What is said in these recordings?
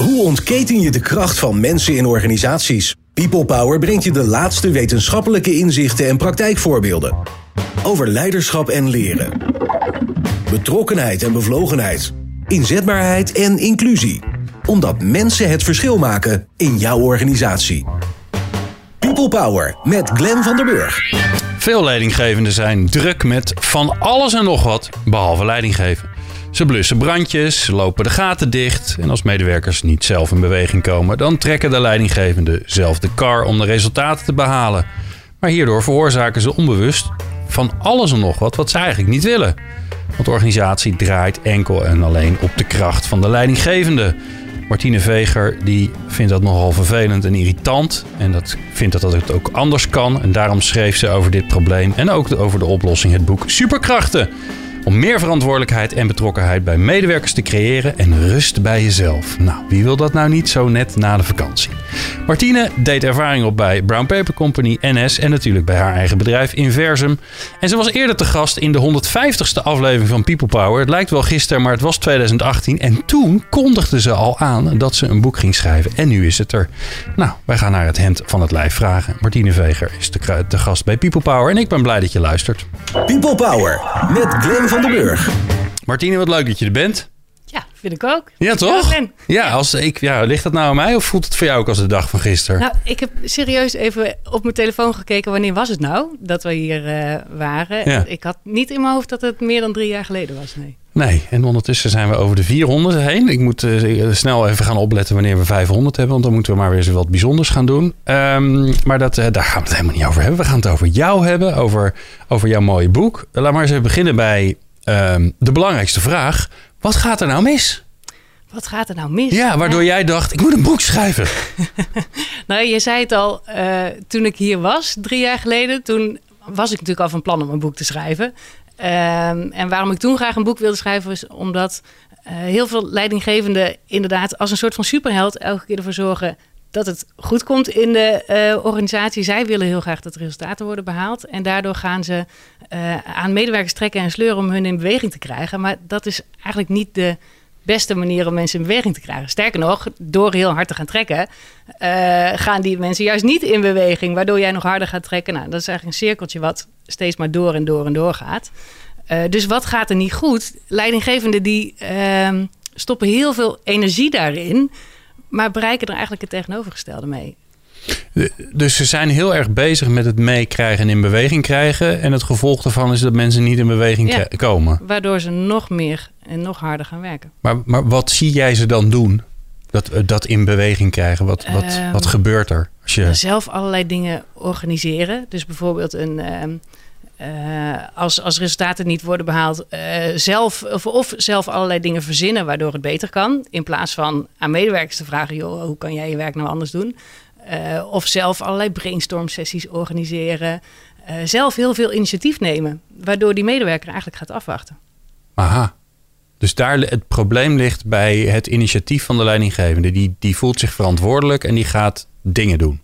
Hoe ontketen je de kracht van mensen in organisaties? People Power brengt je de laatste wetenschappelijke inzichten en praktijkvoorbeelden. Over leiderschap en leren. Betrokkenheid en bevlogenheid. Inzetbaarheid en inclusie. Omdat mensen het verschil maken in jouw organisatie. People Power met Glenn van der Burg. Veel leidinggevenden zijn druk met van alles en nog wat, behalve leidinggeven. Ze blussen brandjes, lopen de gaten dicht en als medewerkers niet zelf in beweging komen, dan trekken de leidinggevenden zelf de kar om de resultaten te behalen. Maar hierdoor veroorzaken ze onbewust van alles en nog wat wat ze eigenlijk niet willen. Want de organisatie draait enkel en alleen op de kracht van de leidinggevende. Martine Veger die vindt dat nogal vervelend en irritant. En dat vindt dat het ook anders kan. En daarom schreef ze over dit probleem en ook over de oplossing het boek Superkrachten. Om meer verantwoordelijkheid en betrokkenheid bij medewerkers te creëren en rust bij jezelf. Nou, wie wil dat nou niet zo net na de vakantie? Martine deed ervaring op bij Brown Paper Company, NS en natuurlijk bij haar eigen bedrijf Inversum. En ze was eerder te gast in de 150ste aflevering van People Power. Het lijkt wel gisteren, maar het was 2018. En toen kondigde ze al aan dat ze een boek ging schrijven. En nu is het er. Nou, wij gaan naar het hemd van het lijf vragen. Martine Veger is de, gast bij People Power en ik ben blij dat je luistert. People Power met Glenn van den Burg. Martine, wat leuk dat je er bent. Ja, vind ik ook. Ja, toch? Ja, Ja, als ik, ja, ligt dat nou aan mij of voelt het voor jou ook als de dag van gisteren? Nou, ik heb serieus even op mijn telefoon gekeken. Wanneer was het nou dat we hier eh, waren? Ja. Ik had niet in mijn hoofd dat het meer dan drie jaar geleden was. Nee. Nee, en ondertussen zijn we over de 400 heen. Ik moet eh, snel even gaan opletten wanneer we 500 hebben, want dan moeten we maar weer eens wat bijzonders gaan doen. Ehm, maar dat, eh, daar gaan we het helemaal niet over hebben. We gaan het over jou hebben, over, over jouw mooie boek. Laat maar eens even beginnen bij ehm, de belangrijkste vraag. Wat gaat er nou mis? Wat gaat er nou mis? Ja, waardoor jij dacht, ik moet een boek schrijven. Nou, je zei het al, eh, toen ik hier was, drie jaar geleden, toen was ik natuurlijk al van plan om een boek te schrijven. Ehm, en waarom ik toen graag een boek wilde schrijven, was omdat eh, heel veel leidinggevenden inderdaad als een soort van superheld elke keer ervoor zorgen dat het goed komt in de eh, organisatie. Zij willen heel graag dat resultaten worden behaald. En daardoor gaan ze eh, aan medewerkers trekken en sleuren om hun in beweging te krijgen. Maar dat is eigenlijk niet de beste manier om mensen in beweging te krijgen. Sterker nog, door heel hard te gaan trekken, gaan die mensen juist niet in beweging, waardoor jij nog harder gaat trekken. Nou, dat is eigenlijk een cirkeltje wat steeds maar door en door en door gaat. Eh, dus wat gaat er niet goed? Leidinggevenden die ehm, stoppen heel veel energie daarin, maar bereiken er eigenlijk het tegenovergestelde mee. Dus ze zijn heel erg bezig met het meekrijgen en in beweging krijgen. En het gevolg daarvan is dat mensen niet in beweging Ja. komen. Waardoor ze nog meer en nog harder gaan werken. Maar, maar wat zie jij ze dan doen? Dat, eh, dat in beweging krijgen. Wat, wat, Ehm, wat gebeurt er? Als je, zelf allerlei dingen organiseren. Dus bijvoorbeeld een, ehm, eh, als, als resultaten niet worden behaald, eh, zelf, of, of zelf allerlei dingen verzinnen waardoor het beter kan. In plaats van aan medewerkers te vragen, joh, hoe kan jij je werk nou anders doen? Of zelf allerlei brainstorm sessies organiseren. Zelf heel veel initiatief nemen, waardoor die medewerker eigenlijk gaat afwachten. aha. Dus daar het probleem ligt bij het initiatief van de leidinggevende. Die, die voelt zich verantwoordelijk en die gaat dingen doen.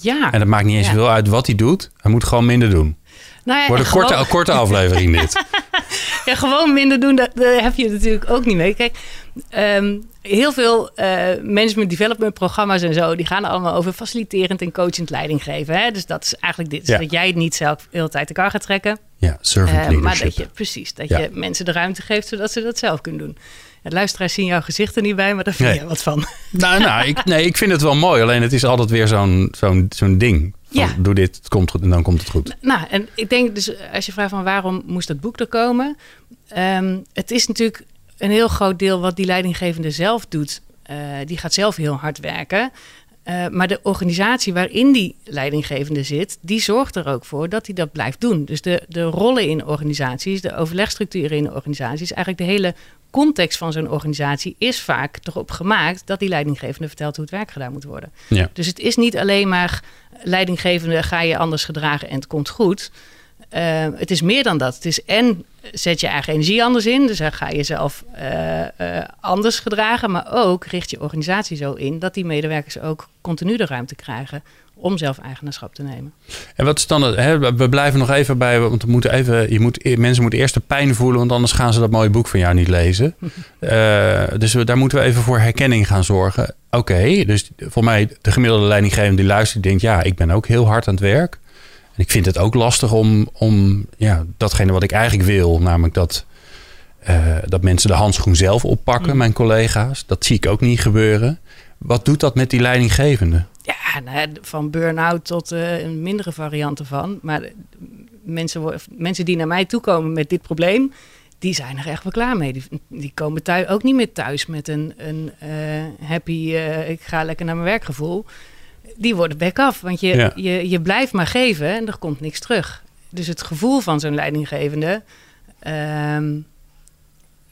Ja, En het maakt niet eens Ja. veel uit wat hij doet. Hij moet gewoon minder doen. Nou ja, Wordt een gewoon- korte, korte aflevering dit. Ja, gewoon minder doen, dat, daar heb je natuurlijk ook niet mee. Kijk, ehm, heel veel eh, management development programma's en zo, die gaan allemaal over faciliterend en coachend leiding geven. Hè? Dus dat is eigenlijk dit, Ja. dat jij het niet zelf de hele tijd de kar gaat trekken. Ja, servant eh, leadership. maar dat je, precies, dat Ja. je mensen de ruimte geeft zodat ze dat zelf kunnen doen. Ja, de luisteraars zien jouw gezicht er niet bij, maar daar vind Nee. je wat van. Nou, nou ik, nee, ik vind het wel mooi. Alleen het is altijd weer zo'n zo'n zo'n ding. Van, Ja. Doe dit, het komt goed en dan komt het goed. Nou, en ik denk dus, als je vraagt van waarom moest dat boek er komen? Ehm, het is natuurlijk een heel groot deel wat die leidinggevende zelf doet. Eh, die gaat zelf heel hard werken. Eh, maar de organisatie waarin die leidinggevende zit, die zorgt er ook voor dat hij dat blijft doen. Dus de, de rollen in organisaties, de overlegstructuren in organisaties, eigenlijk de hele context van zo'n organisatie is vaak erop gemaakt dat die leidinggevende vertelt hoe het werk gedaan moet worden. Ja. Dus het is niet alleen maar leidinggevende, ga je anders gedragen en het komt goed. eh, het is meer dan dat. Het is en zet je eigen energie anders in. Dus dan ga je jezelf eh, eh, anders gedragen. Maar ook richt je organisatie zo in dat die medewerkers ook continu de ruimte krijgen om zelf eigenaarschap te nemen. En wat is dan het? Hè, we blijven nog even bij, want we moeten even, je moet, e- mensen moeten eerst de pijn voelen, want anders gaan ze dat mooie boek van jou niet lezen. Uh, dus we, daar moeten we even voor herkenning gaan zorgen. Oké, dus voor mij de gemiddelde leidinggevende die luistert, die denkt, ja, ik ben ook heel hard aan het werk. En ik vind het ook lastig om, om ja, datgene wat ik eigenlijk wil, namelijk dat, uh, dat mensen de handschoen zelf oppakken, mm. mijn collega's. Dat zie ik ook niet gebeuren. Wat doet dat met die leidinggevende? Ja, nou, van burn-out tot uh, een mindere variant ervan. Maar mensen, mensen die naar mij toe komen met dit probleem, die zijn er echt wel klaar mee. Die, die komen thuis, ook niet meer thuis met een, een uh, happy, uh, ik ga lekker naar mijn werkgevoel. Die worden back af, want je, ja. je, je blijft maar geven en er komt niks terug. Dus het gevoel van zo'n leidinggevende, um,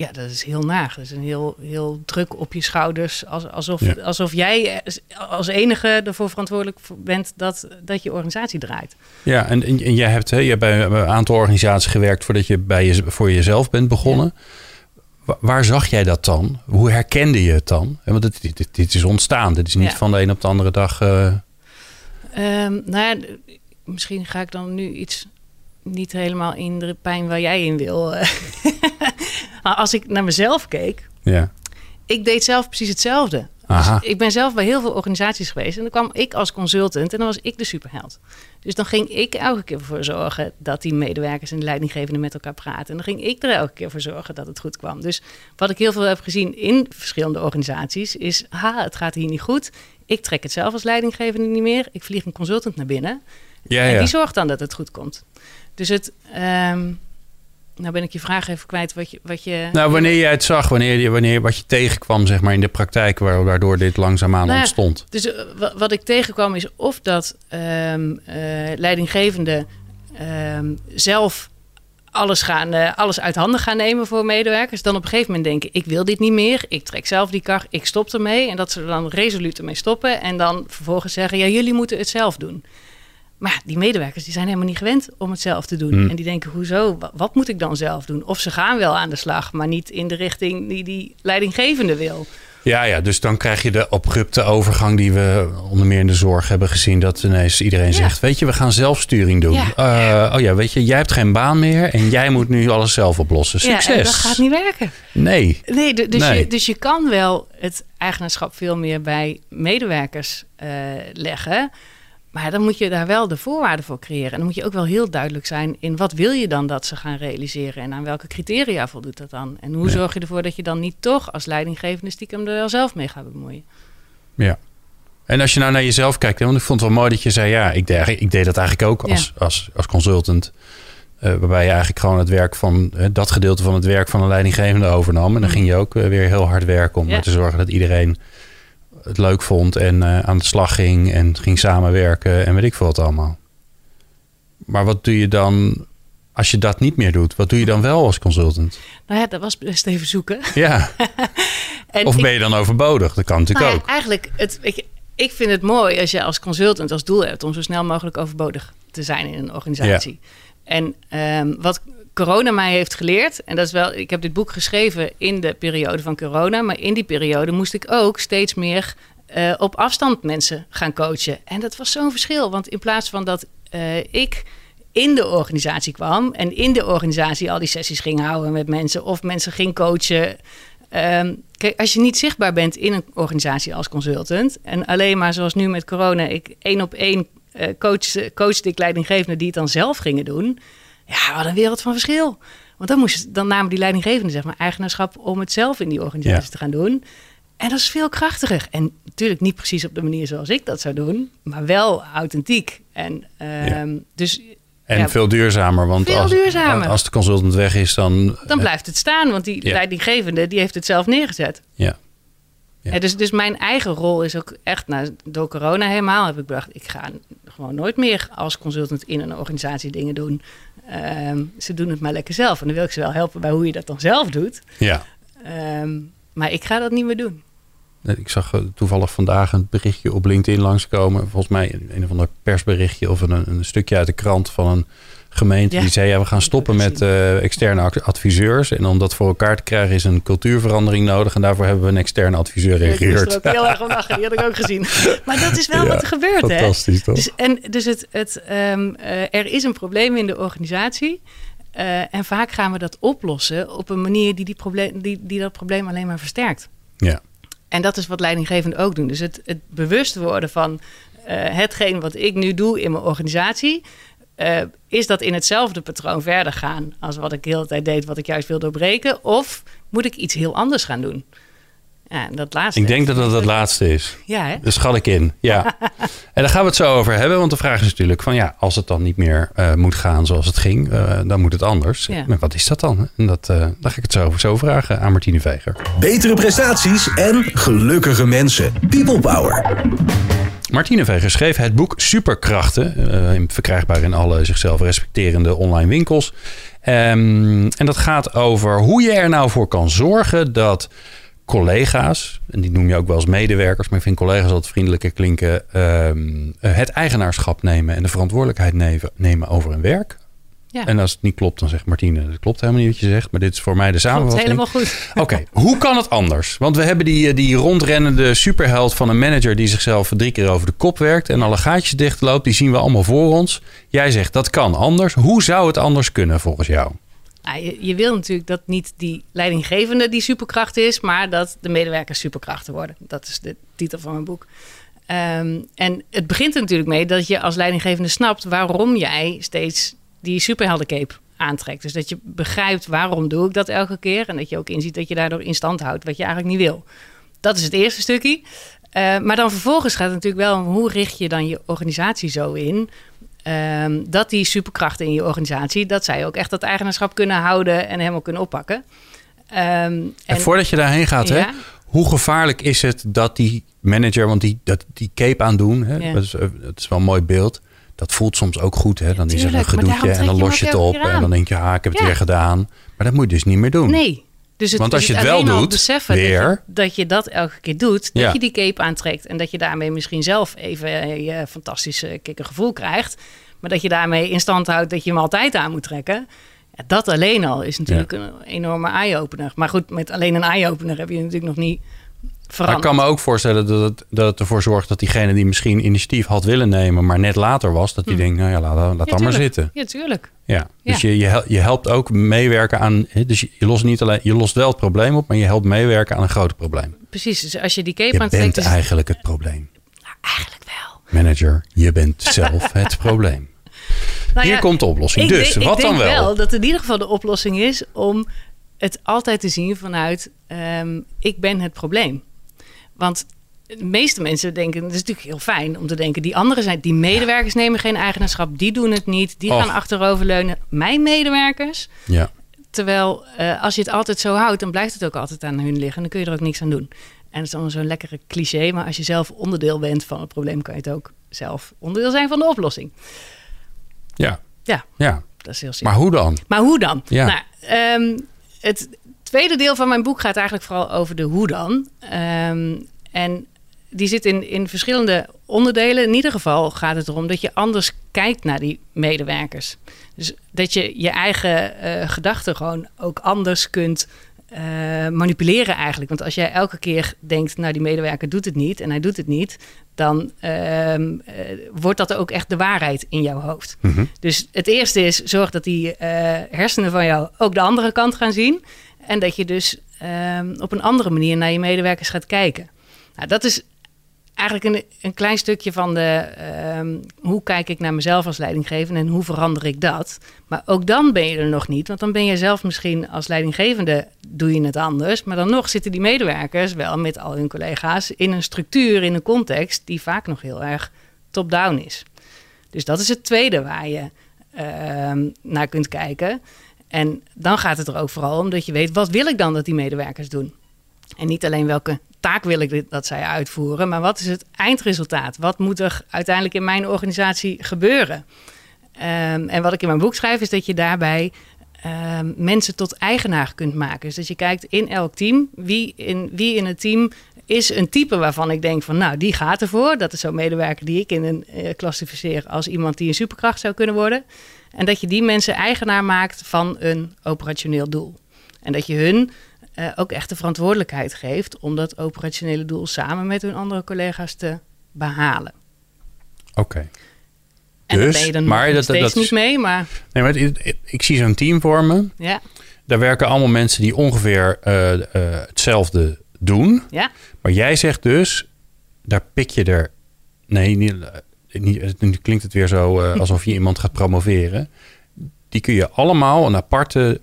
ja, dat is heel naag. Dat is een heel, heel druk op je schouders. Alsof, ja. alsof jij als enige ervoor verantwoordelijk bent dat, dat je organisatie draait. Ja, en, en jij hebt, hè, je hebt bij een aantal organisaties gewerkt voordat je bij je, voor jezelf bent begonnen. Ja. Waar zag jij dat dan? Hoe herkende je het dan? Want dit, dit, dit is ontstaan. Dit is niet ja. van de een op de andere dag. Uh... Um, nou ja, misschien ga ik dan nu iets niet helemaal in de pijn waar jij in wil. maar als ik naar mezelf keek, ja. ik deed zelf precies hetzelfde. Dus ik ben zelf bij heel veel organisaties geweest en dan kwam ik als consultant en dan was ik de superheld. Dus dan ging ik elke keer voor zorgen dat die medewerkers en de leidinggevenden met elkaar praten. En dan ging ik er elke keer voor zorgen dat het goed kwam. Dus wat ik heel veel heb gezien in verschillende organisaties is, ha, het gaat hier niet goed. Ik trek het zelf als leidinggevende niet meer. Ik vlieg een consultant naar binnen. Ja, ja. En die zorgt dan dat het goed komt. Dus het. Um, nou ben ik je vraag even kwijt wat je. Wat je nou, wanneer jij het zag, wanneer, je, wanneer wat je tegenkwam, zeg maar, in de praktijk, waardoor dit langzaamaan nou ontstond. Dus uh, wat ik tegenkwam is of dat um, uh, leidinggevende um, zelf alles, gaan, uh, alles uit handen gaan nemen voor medewerkers. Dan op een gegeven moment denken: ik wil dit niet meer. Ik trek zelf die kar, ik stop ermee. En dat ze er dan resoluut ermee stoppen. En dan vervolgens zeggen: ja, jullie moeten het zelf doen. Maar die medewerkers die zijn helemaal niet gewend om het zelf te doen. Hmm. En die denken, hoezo? Wat, moet ik dan zelf doen? Of ze gaan wel aan de slag, maar niet in de richting die die leidinggevende wil. Ja, ja, dus dan krijg je de abrupte overgang die we onder meer in de zorg hebben gezien. Dat ineens iedereen ja. zegt, weet je, we gaan zelfsturing doen. Ja. Uh, oh ja, weet je, jij hebt geen baan meer en jij moet nu alles zelf oplossen. Succes. Ja, dat gaat niet werken. Nee. Nee, dus, nee. Je, dus je kan wel het eigenaarschap veel meer bij medewerkers uh, leggen. Maar dan moet je daar wel de voorwaarden voor creëren. En dan moet je ook wel heel duidelijk zijn in wat wil je dan dat ze gaan realiseren en aan welke criteria voldoet dat dan. En hoe Ja. zorg je ervoor dat je dan niet toch als leidinggevende stiekem er wel zelf mee gaat bemoeien. Ja. En als je nou naar jezelf kijkt, hè, want ik vond het wel mooi dat je zei, ja, ik deed, ik deed dat eigenlijk ook als, als, als consultant. Uh, waarbij je eigenlijk gewoon het werk van uh, dat gedeelte van het werk van een leidinggevende overnam. En dan Mm. ging je ook uh, weer heel hard werken om Ja. te zorgen dat iedereen het leuk vond en eh, aan de slag ging en ging samenwerken en weet ik veel wat allemaal. Maar wat doe je dan als je dat niet meer doet? Wat doe je dan wel als consultant? Nou ja, dat was best even zoeken. Ja, of ben je dan overbodig? Dat kan natuurlijk Nou ja, ook. eigenlijk, het, ik, ik vind het mooi als je als consultant als doel hebt om zo snel mogelijk overbodig te zijn in een organisatie. En ehm, wat corona mij heeft geleerd, en dat is wel, ik heb dit boek geschreven in de periode van corona, maar in die periode moest ik ook steeds meer eh, op afstand mensen gaan coachen. En dat was zo'n verschil, want in plaats van dat eh, ik in de organisatie kwam en in de organisatie al die sessies ging houden met mensen of mensen ging coachen. Ehm, kijk, als je niet zichtbaar bent in een organisatie als consultant en alleen maar zoals nu met corona, ik één op één eh, coach, coachte ik leidinggevenden die het dan zelf gingen doen. Ja, wat een wereld van verschil. Want dan, moest, dan namen die leidinggevenden zeg maar eigenaarschap om het zelf in die organisatie Ja. te gaan doen. En dat is veel krachtiger. En natuurlijk niet precies op de manier zoals ik dat zou doen, maar wel authentiek. En ehm, dus En ja, veel duurzamer. Want Veel als, duurzamer. als de consultant weg is, dan... dan blijft het staan, want die leidinggevende die heeft het zelf neergezet. Ja. Ja. Ja, dus, dus mijn eigen rol is ook echt, nou, door corona helemaal heb ik bedacht, ik ga gewoon nooit meer als consultant in een organisatie dingen doen. Ehm, ze doen het maar lekker zelf. En dan wil ik ze wel helpen bij hoe je dat dan zelf doet. ja. Ehm, maar ik ga dat niet meer doen. Ik zag eh, toevallig vandaag een berichtje op LinkedIn langskomen. Volgens mij een, een of ander persberichtje of een, een stukje uit de krant van een gemeente Ja. die zei... ja, we gaan stoppen met eh, externe adviseurs. En om dat voor elkaar te krijgen is een cultuurverandering nodig. En daarvoor hebben we een externe adviseur er ingehuurd. ook heel erg om lachen. Die had ik ook gezien. Maar dat is wel Ja, wat er gebeurt, hè? Fantastisch, toch? Dus, en, dus het, het, ehm, eh, er is een probleem in de organisatie. eh, en vaak gaan we dat oplossen op een manier die, die, probleem, die, die dat probleem alleen maar versterkt. Ja. En dat is wat leidinggevenden ook doen. Dus het, het bewust worden van hetgeen wat ik nu doe in mijn organisatie. Eh, is dat in hetzelfde patroon verder gaan als wat ik de hele tijd deed, wat ik juist wil doorbreken? Of moet ik iets heel anders gaan doen? Ja, dat laatste. Ik denk dat dat het laatste is. Ja, hè? Daar schat ik in, ja. en daar gaan we het zo over hebben. Want de vraag is natuurlijk van ja, als het dan niet meer eh, moet gaan zoals het ging, eh, dan moet het anders. Ja. Maar wat is dat dan? En dat, eh, daar ga ik het zo, zo vragen aan Martine Veger. Betere prestaties en gelukkige mensen. People Power. Martine Veger schreef het boek Superkrachten. eh, in- verkrijgbaar in alle zichzelf respecterende online winkels. Ehm, en dat gaat over hoe je er nou voor kan zorgen dat collega's, en die noem je ook wel eens medewerkers, maar ik vind collega's altijd vriendelijker klinken, ehm, eh, het eigenaarschap nemen en de verantwoordelijkheid nemen, nemen over hun werk. Ja. En als het niet klopt, dan zegt Martine, dat klopt helemaal niet wat je zegt, maar dit is voor mij de samenvatting. helemaal goed. Oké, hoe kan het anders? Want we hebben die, eh, die rondrennende superheld van een manager die zichzelf drie keer over de kop werkt en alle gaatjes dichtloopt. Die zien we allemaal voor ons. Jij zegt dat kan anders. Hoe zou het anders kunnen volgens jou? Je, wil natuurlijk dat niet die leidinggevende die superkracht is, maar dat de medewerkers superkrachten worden. Dat is de titel van mijn boek. Ehm, en het begint er natuurlijk mee dat je als leidinggevende snapt waarom jij steeds die superheldencape aantrekt. Dus dat je begrijpt waarom doe ik dat elke keer en dat je ook inziet dat je daardoor in stand houdt wat je eigenlijk niet wil. Dat is het eerste stukje. Eh, maar dan vervolgens gaat het natuurlijk wel om hoe richt je dan je organisatie zo in Ehm, dat die superkrachten in je organisatie, dat zij ook echt dat eigenaarschap kunnen houden en helemaal kunnen oppakken. Ehm, En, en, voordat je daarheen gaat, hè, hoe gevaarlijk is het dat die manager, want die, dat, die cape aandoen, hè, Ja. dat, is, eh, dat is wel een mooi beeld. Dat voelt soms ook goed. Hè? Dan is er een gedoetje en dan los je het op. En dan denk je, ha, ik heb het Ja. weer gedaan. Maar dat moet je dus niet meer doen. nee. Dus het, Want als je dus het wel doet, beseffen weer- Dat, je, dat je dat elke keer doet, dat je die cape aantrekt en dat je daarmee misschien zelf even eh, je fantastische kikkergevoel krijgt, maar dat je daarmee in stand houdt dat je hem altijd aan moet trekken. Ja, dat alleen al is natuurlijk een enorme eye-opener. Maar goed, met alleen een eye-opener heb je natuurlijk nog niet Maar ik veranderd. kan me ook voorstellen dat het, dat het ervoor zorgt dat diegene die misschien initiatief had willen nemen, maar net later was, dat die denkt, nou ja, laat, laat. Ja, dan maar zitten. Ja, tuurlijk. Ja. Dus Ja. Je, je, hel- je helpt ook meewerken aan, dus je, lost niet alleen, je lost wel het probleem op, maar je helpt meewerken aan een groter probleem. Precies. Dus als je die cape Je aantrekt, bent is eigenlijk het probleem. Nou, eigenlijk wel. Manager, je bent zelf het probleem. Nou Hier ja, komt de oplossing. ik Dus, wat ik dan denk wel? dat in ieder geval de oplossing is om het altijd te zien vanuit ehm, ik ben het probleem. Want de meeste mensen denken, het is natuurlijk heel fijn om te denken, die anderen zijn, die medewerkers nemen geen eigenaarschap, die doen het niet, die Och. gaan achteroverleunen. Mijn medewerkers, Ja. terwijl eh, als je het altijd zo houdt, dan blijft het ook altijd aan hun liggen en dan kun je er ook niks aan doen. En dat is allemaal zo'n lekkere cliché, maar als je zelf onderdeel bent van het probleem, kan je het ook zelf onderdeel zijn van de oplossing. Ja. Ja, ja. dat is heel simpel. Maar hoe dan? Maar hoe dan? Ja. Nou, ehm, het tweede deel van mijn boek gaat eigenlijk vooral over de hoe dan. Ehm, en die zit in, in verschillende onderdelen. In ieder geval gaat het erom dat je anders kijkt naar die medewerkers. Dus dat je je eigen eh, gedachten gewoon ook anders kunt eh, manipuleren eigenlijk. Want als jij elke keer denkt, nou die medewerker doet het niet en hij doet het niet, dan ehm, eh, wordt dat ook echt de waarheid in jouw hoofd. Mhm. Dus het eerste is zorg dat die hersenen van jou ook de andere kant gaan zien. En dat je dus ehm, op een andere manier naar je medewerkers gaat kijken. Nou, dat is eigenlijk een, een klein stukje van de ehm, hoe kijk ik naar mezelf als leidinggevende en hoe verander ik dat. Maar ook dan ben je er nog niet, want dan ben je zelf misschien als leidinggevende doe je het anders. Maar dan nog zitten die medewerkers wel met al hun collega's in een structuur, in een context die vaak nog heel erg top-down is. Dus dat is het tweede waar je ehm, naar kunt kijken. En dan gaat het er ook vooral om dat je weet, wat wil ik dan dat die medewerkers doen? En niet alleen welke taak wil ik dat zij uitvoeren, maar wat is het eindresultaat? Wat moet er uiteindelijk in mijn organisatie gebeuren? Ehm, en wat ik in mijn boek schrijf, is dat je daarbij ehm, mensen tot eigenaar kunt maken. Dus dat je kijkt in elk team, wie in, wie in het team is een type waarvan ik denk van, nou, die gaat ervoor. Dat is zo'n medewerker die ik in een uh, klassificeer als iemand die een superkracht zou kunnen worden. En dat je die mensen eigenaar maakt van een operationeel doel. En dat je hun uh, ook echt de verantwoordelijkheid geeft om dat operationele doel samen met hun andere collega's te behalen. Oké. Okay. En dus, ben je dan maar dat, steeds dat, niet mee, maar... Nee, maar ik, ik zie zo'n team vormen. Ja. Daar werken allemaal mensen die ongeveer uh, uh, hetzelfde doen. Ja. Maar jij zegt dus, daar pik je er... Nee, niet, niet, nu klinkt het weer zo alsof je iemand gaat promoveren. Die kun je allemaal een aparte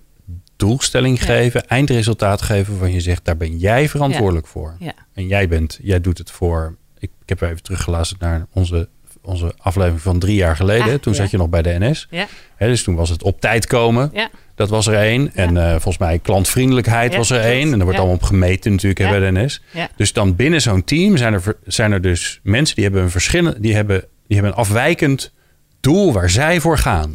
doelstelling geven, eindresultaat geven waarvan je zegt, daar ben jij verantwoordelijk voor. En jij bent, jij doet het voor. Ik, ik heb even teruggeluisterd naar onze, onze aflevering van drie jaar geleden. Ah, toen zat je nog bij de NS. Ja. dus toen was het op tijd komen. Ja. Dat was er één. En uh, volgens mij klantvriendelijkheid was er één. En er wordt allemaal op gemeten natuurlijk bij de NS. Dus dan binnen zo'n team zijn er, zijn er dus mensen die hebben een verschillende, die hebben, die hebben een afwijkend doel waar zij voor gaan.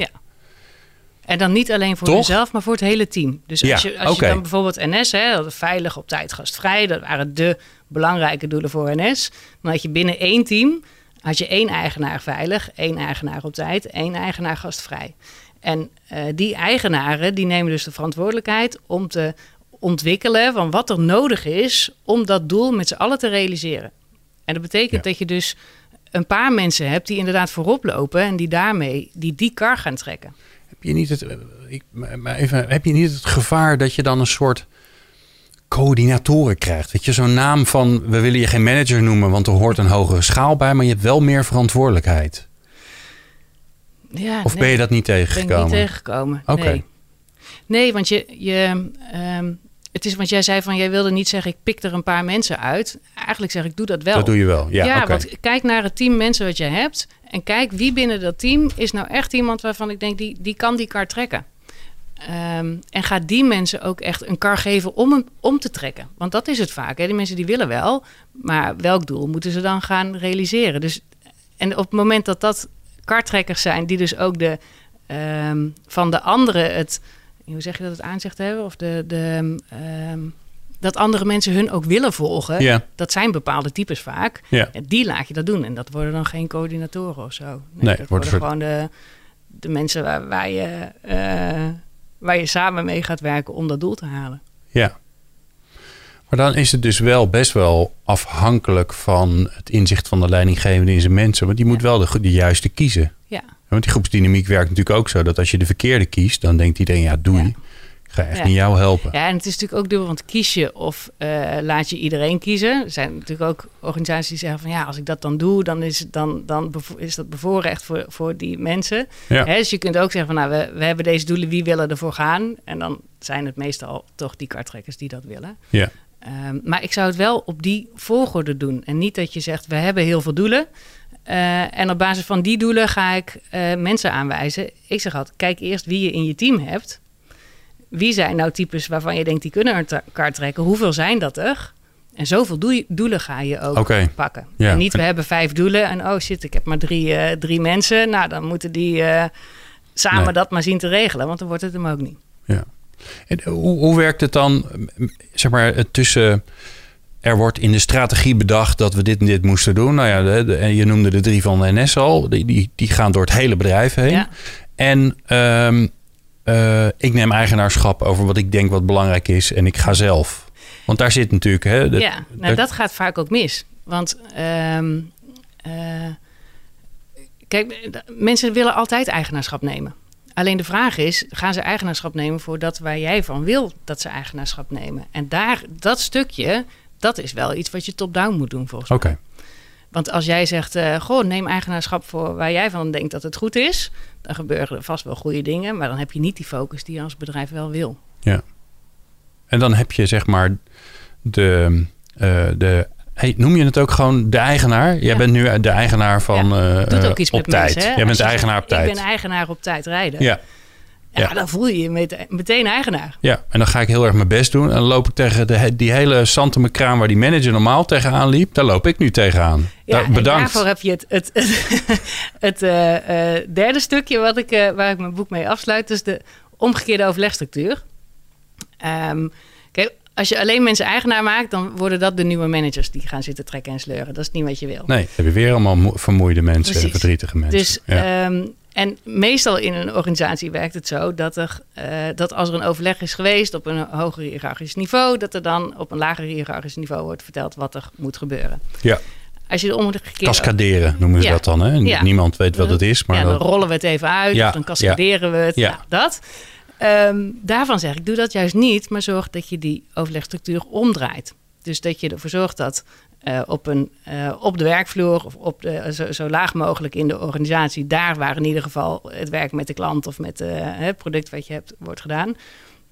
En dan niet alleen voor jezelf, maar voor het hele team. Dus als, je, als je dan bijvoorbeeld NS, hè, veilig op tijd gastvrij, dat waren de belangrijke doelen voor NS. Dan had je binnen één team, had je één eigenaar veilig, één eigenaar op tijd, één eigenaar gastvrij. En uh, die eigenaren die nemen dus de verantwoordelijkheid om te ontwikkelen van wat er nodig is om dat doel met z'n allen te realiseren. En dat betekent dat je dus een paar mensen hebt die inderdaad voorop lopen en die daarmee die, die kar gaan trekken je niet het, ik, maar even, heb je niet het gevaar dat je dan een soort coördinatoren krijgt? Weet je, zo'n naam van we willen je geen manager noemen, want er hoort een hogere schaal bij, maar je hebt wel meer verantwoordelijkheid. Ja, of ben je dat niet tegengekomen? Ben ik niet tegengekomen. Oké. Nee. nee. want je, je um, het is, want jij zei van, jij wilde niet zeggen, ik pik er een paar mensen uit. Eigenlijk zeg ik, doe dat wel. Dat doe je wel, ja. Ja, want kijk naar het team mensen wat je hebt. En kijk wie binnen dat team is nou echt iemand waarvan ik denk, die, die kan die kar trekken. Um, en ga die mensen ook echt een kar geven om hem om te trekken. Want dat is het vaak. Hè? Die mensen die willen wel, maar welk doel moeten ze dan gaan realiseren? Dus, en op het moment dat dat kartrekkers zijn, die dus ook de, um, van de anderen het hoe zeg je dat, het aanzicht hebben? Of de, de, um, dat andere mensen hun ook willen volgen. Dat zijn bepaalde types vaak. Ja. Die laat je dat doen. En dat worden dan geen coördinatoren of zo. Nee, nee dat worden gewoon de, de mensen waar, waar, je, uh, waar je samen mee gaat werken om dat doel te halen. Ja. Maar dan is het dus wel best wel afhankelijk van het inzicht van de leidinggevende in zijn mensen. Want die moet wel de, de juiste kiezen. Want die groepsdynamiek werkt natuurlijk ook zo dat als je de verkeerde kiest, dan denkt iedereen, ja, doei. Ja. Ik ga echt niet jou helpen. Ja, en het is natuurlijk ook dubbel, want kies je of uh, laat je iedereen kiezen. Er zijn natuurlijk ook organisaties die zeggen van ja, als ik dat dan doe, dan is, dan, dan is dat bevoorrecht voor, voor die mensen. Ja. Hè, dus je kunt ook zeggen van nou, we, we hebben deze doelen, wie willen ervoor gaan? En dan zijn het meestal toch die kartrekkers die dat willen. Ja. Um, maar ik zou het wel op die volgorde doen. En niet dat je zegt, we hebben heel veel doelen. Uh, en op basis van die doelen ga ik uh, mensen aanwijzen. Ik zeg altijd, kijk eerst wie je in je team hebt. Wie zijn nou types waarvan je denkt, die kunnen een kaart trekken? Hoeveel zijn dat er? En zoveel doelen ga je ook okay. pakken. Ja. En niet, we hebben vijf doelen en oh shit, ik heb maar drie, uh, drie mensen. Nou, dan moeten die samen nee. dat maar zien te regelen, want dan wordt het hem ook niet. Ja. En hoe, hoe werkt het dan, zeg maar, tussen er wordt in de strategie bedacht dat we dit en dit moesten doen. Nou ja, de, de, je noemde de drie van de NS al. Die, die, die gaan door het hele bedrijf heen. Ja. En um, uh, ik neem eigenaarschap over wat ik denk wat belangrijk is. En ik ga zelf. Want daar zit natuurlijk... Hè, de, ja, nou, dat gaat vaak ook mis. Want... Um, uh, kijk, mensen willen altijd eigenaarschap nemen. Alleen de vraag is, gaan ze eigenaarschap nemen voor dat waar jij van wil dat ze eigenaarschap nemen? En daar, dat stukje, dat is wel iets wat je top-down moet doen volgens okay. mij. Want als jij zegt, uh, goh, neem eigenaarschap voor waar jij van denkt dat het goed is, dan gebeuren er vast wel goede dingen, maar dan heb je niet die focus die je als bedrijf wel wil. Ja. En dan heb je zeg maar de, uh, de Hey, noem je het ook gewoon de eigenaar? Jij Ja. bent nu de eigenaar van Ja, uh, Doet ook iets op met tijd. mensen. Hè? Jij bent je eigenaar op tijd. Ik ben eigenaar op tijd rijden. Ja, Ja, ja. dan voel je je met- meteen eigenaar. ja, en dan ga ik heel erg mijn best doen. En dan loop ik tegen de, die hele Sante kraan waar die manager normaal tegenaan liep. Daar loop ik nu tegenaan. Ja, Daar- bedankt. daarvoor heb je het, het, het, het eh, eh, derde stukje wat ik, eh, waar ik mijn boek mee afsluit. Dus de omgekeerde overlegstructuur. Ehm, kijk, als je alleen mensen eigenaar maakt, dan worden dat de nieuwe managers die gaan zitten trekken en sleuren. Dat is niet wat je wil. Nee, dan heb je weer allemaal mo- vermoeide mensen Precies. verdrietige mensen. Dus, ja. ehm, en meestal in een organisatie werkt het zo dat, er, eh, dat als er een overleg is geweest op een hoger hiërarchisch niveau, dat er dan op een lager hiërarchisch niveau wordt verteld wat er moet gebeuren. ja, Als je de omgekeerde cascaderen noemen ze Ja. dat dan. Hè? Ja. Niemand weet wat het is, maar ja, dan dat- rollen we het even uit, Ja, of dan cascaderen we het. Ja. Nou, dat. Ehm, daarvan zeg ik, doe dat juist niet, maar zorg dat je die overlegstructuur omdraait. Dus dat je ervoor zorgt dat eh, op, een, eh, op de werkvloer of op de, zo, zo laag mogelijk in de organisatie, daar waar in ieder geval het werk met de klant of met eh, het product wat je hebt wordt gedaan,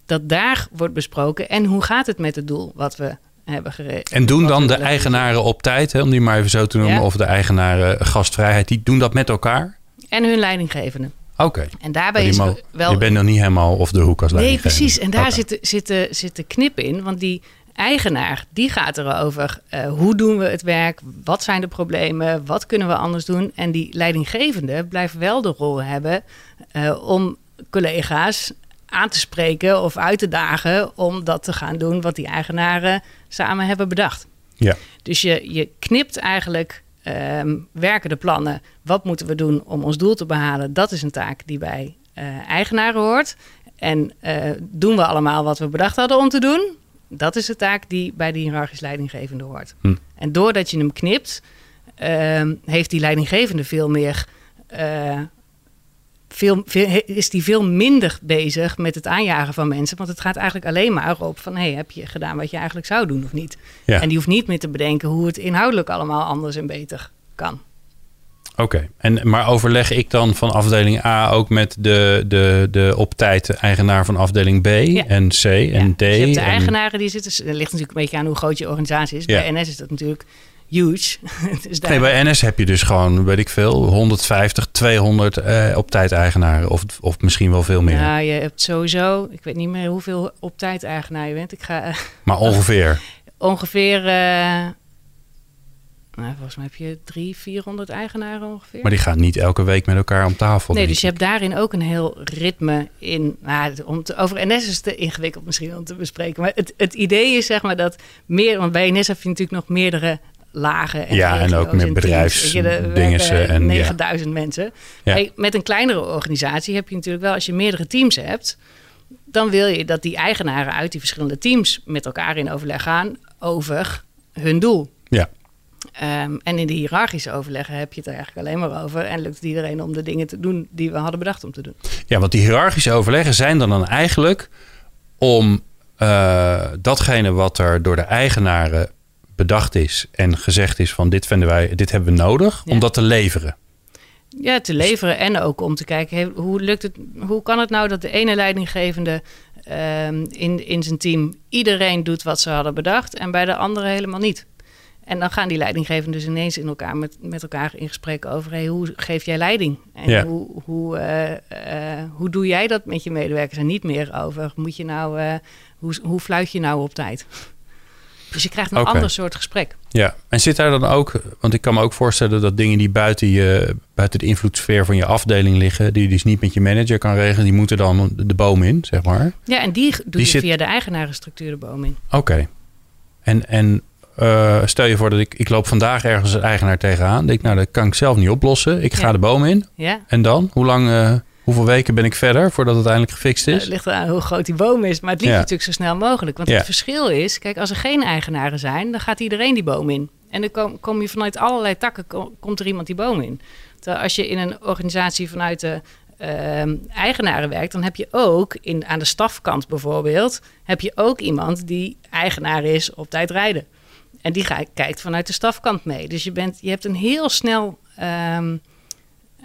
dat daar wordt besproken en hoe gaat het met het doel wat we hebben gereed. En doen dan de eigenaren op tijd, hè, om die maar even zo te noemen, Ja. of de eigenaren gastvrijheid, die doen dat met elkaar? En hun leidinggevende. Oké. En daarbij is wel Je bent nog niet helemaal of de hoek als Nee, leidinggevende. precies. En daar zit, zit, zit de knip in. Want die eigenaar, die gaat erover. eh hoe doen we het werk? Wat zijn de problemen? Wat kunnen we anders doen? En die leidinggevende blijft wel de rol hebben eh, om collega's aan te spreken of uit te dagen om dat te gaan doen wat die eigenaren samen hebben bedacht. Ja. Dus je, je knipt eigenlijk ehm, werken de plannen. Wat moeten we doen om ons doel te behalen? Dat is een taak die bij eh, eigenaren hoort. En doen we allemaal wat we bedacht hadden om te doen? Dat is de taak die bij de hiërarchisch leidinggevende hoort. Hm. En doordat je hem knipt, ehm, heeft die leidinggevende veel meer. eh, veel, is die veel minder bezig met het aanjagen van mensen. Want het gaat eigenlijk alleen maar op van... Hey, heb je gedaan wat je eigenlijk zou doen of niet? Ja. En die hoeft niet meer te bedenken hoe het inhoudelijk allemaal anders en beter kan. Oké, en maar overleg ik dan van afdeling A ook met de, de, de op tijd eigenaar van afdeling B en C en Ja, D? dus je hebt de en- eigenaren die zitten... Het ligt natuurlijk een beetje aan hoe groot je organisatie is. Ja. Bij NS is dat natuurlijk huge. dus daar, Nee, bij NS heb je dus gewoon, weet ik veel, 150, 200 eh, op tijd eigenaren. Of, of misschien wel veel meer. Ja, je hebt sowieso... Ik weet niet meer hoeveel op tijd eigenaar je bent. Ik ga eh, Maar ongeveer. ongeveer... eh, nou, volgens mij heb je drie, 400 eigenaren ongeveer. Maar die gaan niet elke week met elkaar om tafel. Nee, dus je hebt daarin ook een heel ritme in. Nou, om te, over NS is het te ingewikkeld misschien om te bespreken. Maar het, het idee is zeg maar dat meer. Want bij NS heb je natuurlijk nog meerdere lagen. En Ja, en ook meer teams. bedrijfs- Weet je, dingessen werken en ja. 9000 mensen. Ja. Hey, met een kleinere organisatie heb je natuurlijk wel, als je meerdere teams hebt. Dan wil je dat die eigenaren uit die verschillende teams met elkaar in overleg gaan over hun doel. Ja. Ehm, en in de hiërarchische overleggen heb je het er eigenlijk alleen maar over. En lukt het iedereen om de dingen te doen die we hadden bedacht om te doen. ja, want die hiërarchische overleggen zijn dan, dan eigenlijk om eh, datgene wat er door de eigenaren bedacht is en gezegd is van dit vinden wij, dit hebben we nodig, Ja. om dat te leveren. Ja, te leveren en ook om te kijken, hoe, lukt het, hoe kan het nou dat de ene leidinggevende ehm, in, in zijn team iedereen doet wat ze hadden bedacht en bij de andere helemaal niet? En dan gaan die leidinggevenden dus ineens in elkaar met, met elkaar in gesprek over hey, hoe geef jij leiding? En Ja. hoe, hoe, eh, eh, hoe doe jij dat met je medewerkers? En niet meer over moet je nou, eh, hoe, hoe fluit je nou op tijd? Dus je krijgt een ander soort gesprek. Ja, en zit daar dan ook, want ik kan me ook voorstellen dat dingen die buiten, je, buiten de invloedssfeer van je afdeling liggen, die je dus niet met je manager kan regelen, die moeten dan de boom in, zeg maar. Ja, en die doe Die je zit- via de eigenarenstructuur de boom in. Oké. En, en eh, stel je voor dat ik, ik loop vandaag ergens een eigenaar tegenaan. Denk, nou, dat kan ik zelf niet oplossen. Ik ga Ja. de boom in. Ja? En dan? Hoe lang, eh, hoeveel weken ben ik verder voordat het eindelijk gefixt Nou, is? het ligt eraan hoe groot die boom is. Maar het liefst Ja. natuurlijk zo snel mogelijk. Want het verschil is, kijk, als er geen eigenaren zijn, dan gaat iedereen die boom in. En dan kom, kom je vanuit allerlei takken, kom- komt er iemand die boom in. Terwijl als je in een organisatie vanuit de ehm, eigenaren werkt, dan heb je ook in, aan de stafkant bijvoorbeeld, heb je ook iemand die eigenaar is op tijd rijden. En die kijkt vanuit de stafkant mee. Dus je, bent, je hebt een heel snel ehm,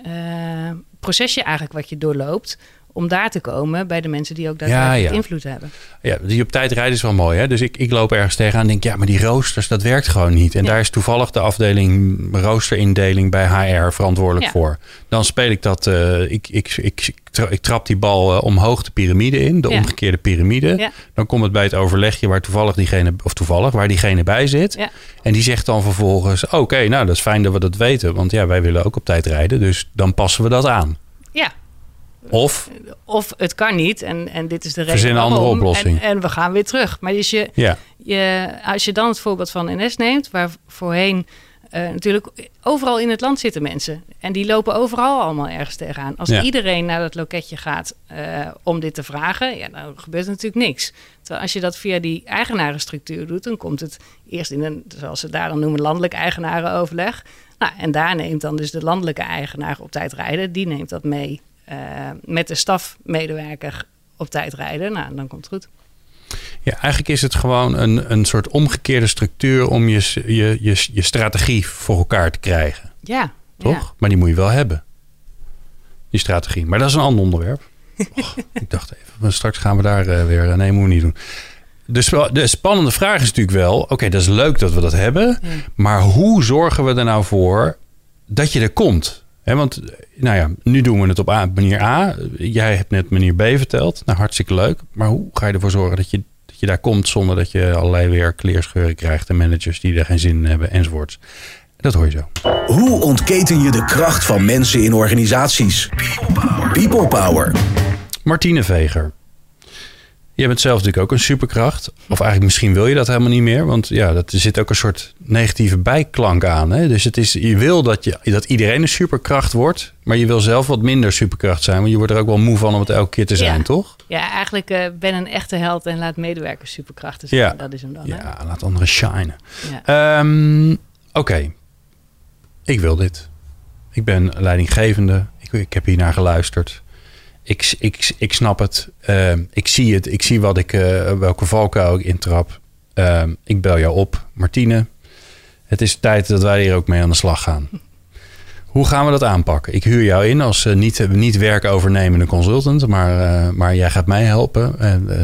eh, procesje eigenlijk wat je doorloopt om daar te komen bij de mensen die ook daadwerkelijk ja. invloed hebben. Ja, die op tijd rijden is wel mooi. Hè? Dus ik, ik loop ergens tegenaan en denk, ja, maar die roosters, dat werkt gewoon niet. En Ja. daar is toevallig de afdeling roosterindeling bij HR verantwoordelijk voor. Dan speel ik dat, eh, ik, ik, ik, ik trap die bal eh, omhoog de piramide in, de omgekeerde piramide. Dan komt het bij het overlegje waar toevallig diegene, of toevallig, waar diegene bij zit. En die zegt dan vervolgens, oké, nou dat is fijn dat we dat weten. Want ja, wij willen ook op tijd rijden, dus dan passen we dat aan. Ja, Of, Of het kan niet en, en dit is de reden Verzin een andere waarom. oplossing. En, en we gaan weer terug. Maar dus je, ja, je, als je dan het voorbeeld van NS neemt, waar voorheen eh, natuurlijk overal in het land zitten mensen. En die lopen overal allemaal ergens tegenaan. Als Ja. iedereen naar dat loketje gaat eh, om dit te vragen, ja, dan gebeurt er natuurlijk niks. Terwijl als je dat via die eigenarenstructuur doet, dan komt het eerst in een, zoals ze daar dan noemen, landelijk eigenarenoverleg. Nou, en daar neemt dan dus de landelijke eigenaar op tijd rijden, die neemt dat mee met de stafmedewerker op tijd rijden. Nou, dan komt het goed. ja, eigenlijk is het gewoon een, een soort omgekeerde structuur om je, je, je, je strategie voor elkaar te krijgen. Ja, Toch? ja. Maar die moet je wel hebben. Die strategie. Maar dat is een ander onderwerp. Och, ik dacht even, maar straks gaan we daar eh, weer... Nee, moeten we niet doen. De, spa- de spannende vraag is natuurlijk wel... Oké, dat is leuk dat we dat hebben. Ja. Maar hoe zorgen we er nou voor dat je er komt? Want, nou ja, nu doen we het op A, manier A. Jij hebt net manier B verteld. Nou, hartstikke leuk. Maar hoe ga je ervoor zorgen dat je, dat je daar komt... zonder dat je allerlei weer kleerscheuren krijgt... en managers die er geen zin in hebben enzovoorts. Dat hoor je zo. Hoe ontketen je de kracht van mensen in organisaties? People Power. Martine Veger. Je bent zelf natuurlijk ook een superkracht. Of eigenlijk misschien wil je dat helemaal niet meer. Want ja, dat, er zit ook een soort negatieve bijklank aan. Hè? Dus het is, je wil dat, je, dat iedereen een superkracht wordt. Maar je wil zelf wat minder superkracht zijn. Want je wordt er ook wel moe van om het elke keer te zijn, Ja. toch? Ja, eigenlijk eh, ben een echte held en laat medewerkers superkrachten zijn. Ja. Dat is hem dan. hè? Ja, laat anderen shinen. Ja. Ehm, Oké, ik wil dit. Ik ben leidinggevende. Ik, ik heb hier naar geluisterd. Ik, ik, ik snap het. Ehm, ik zie het. Ik zie wat ik, eh, welke valkuil ik intrap. Ehm, ik bel jou op, Martine. Het is tijd dat wij hier ook mee aan de slag gaan. Hoe gaan we dat aanpakken? Ik huur jou in als eh, niet, niet werkovernemende consultant, maar, eh, maar jij gaat mij helpen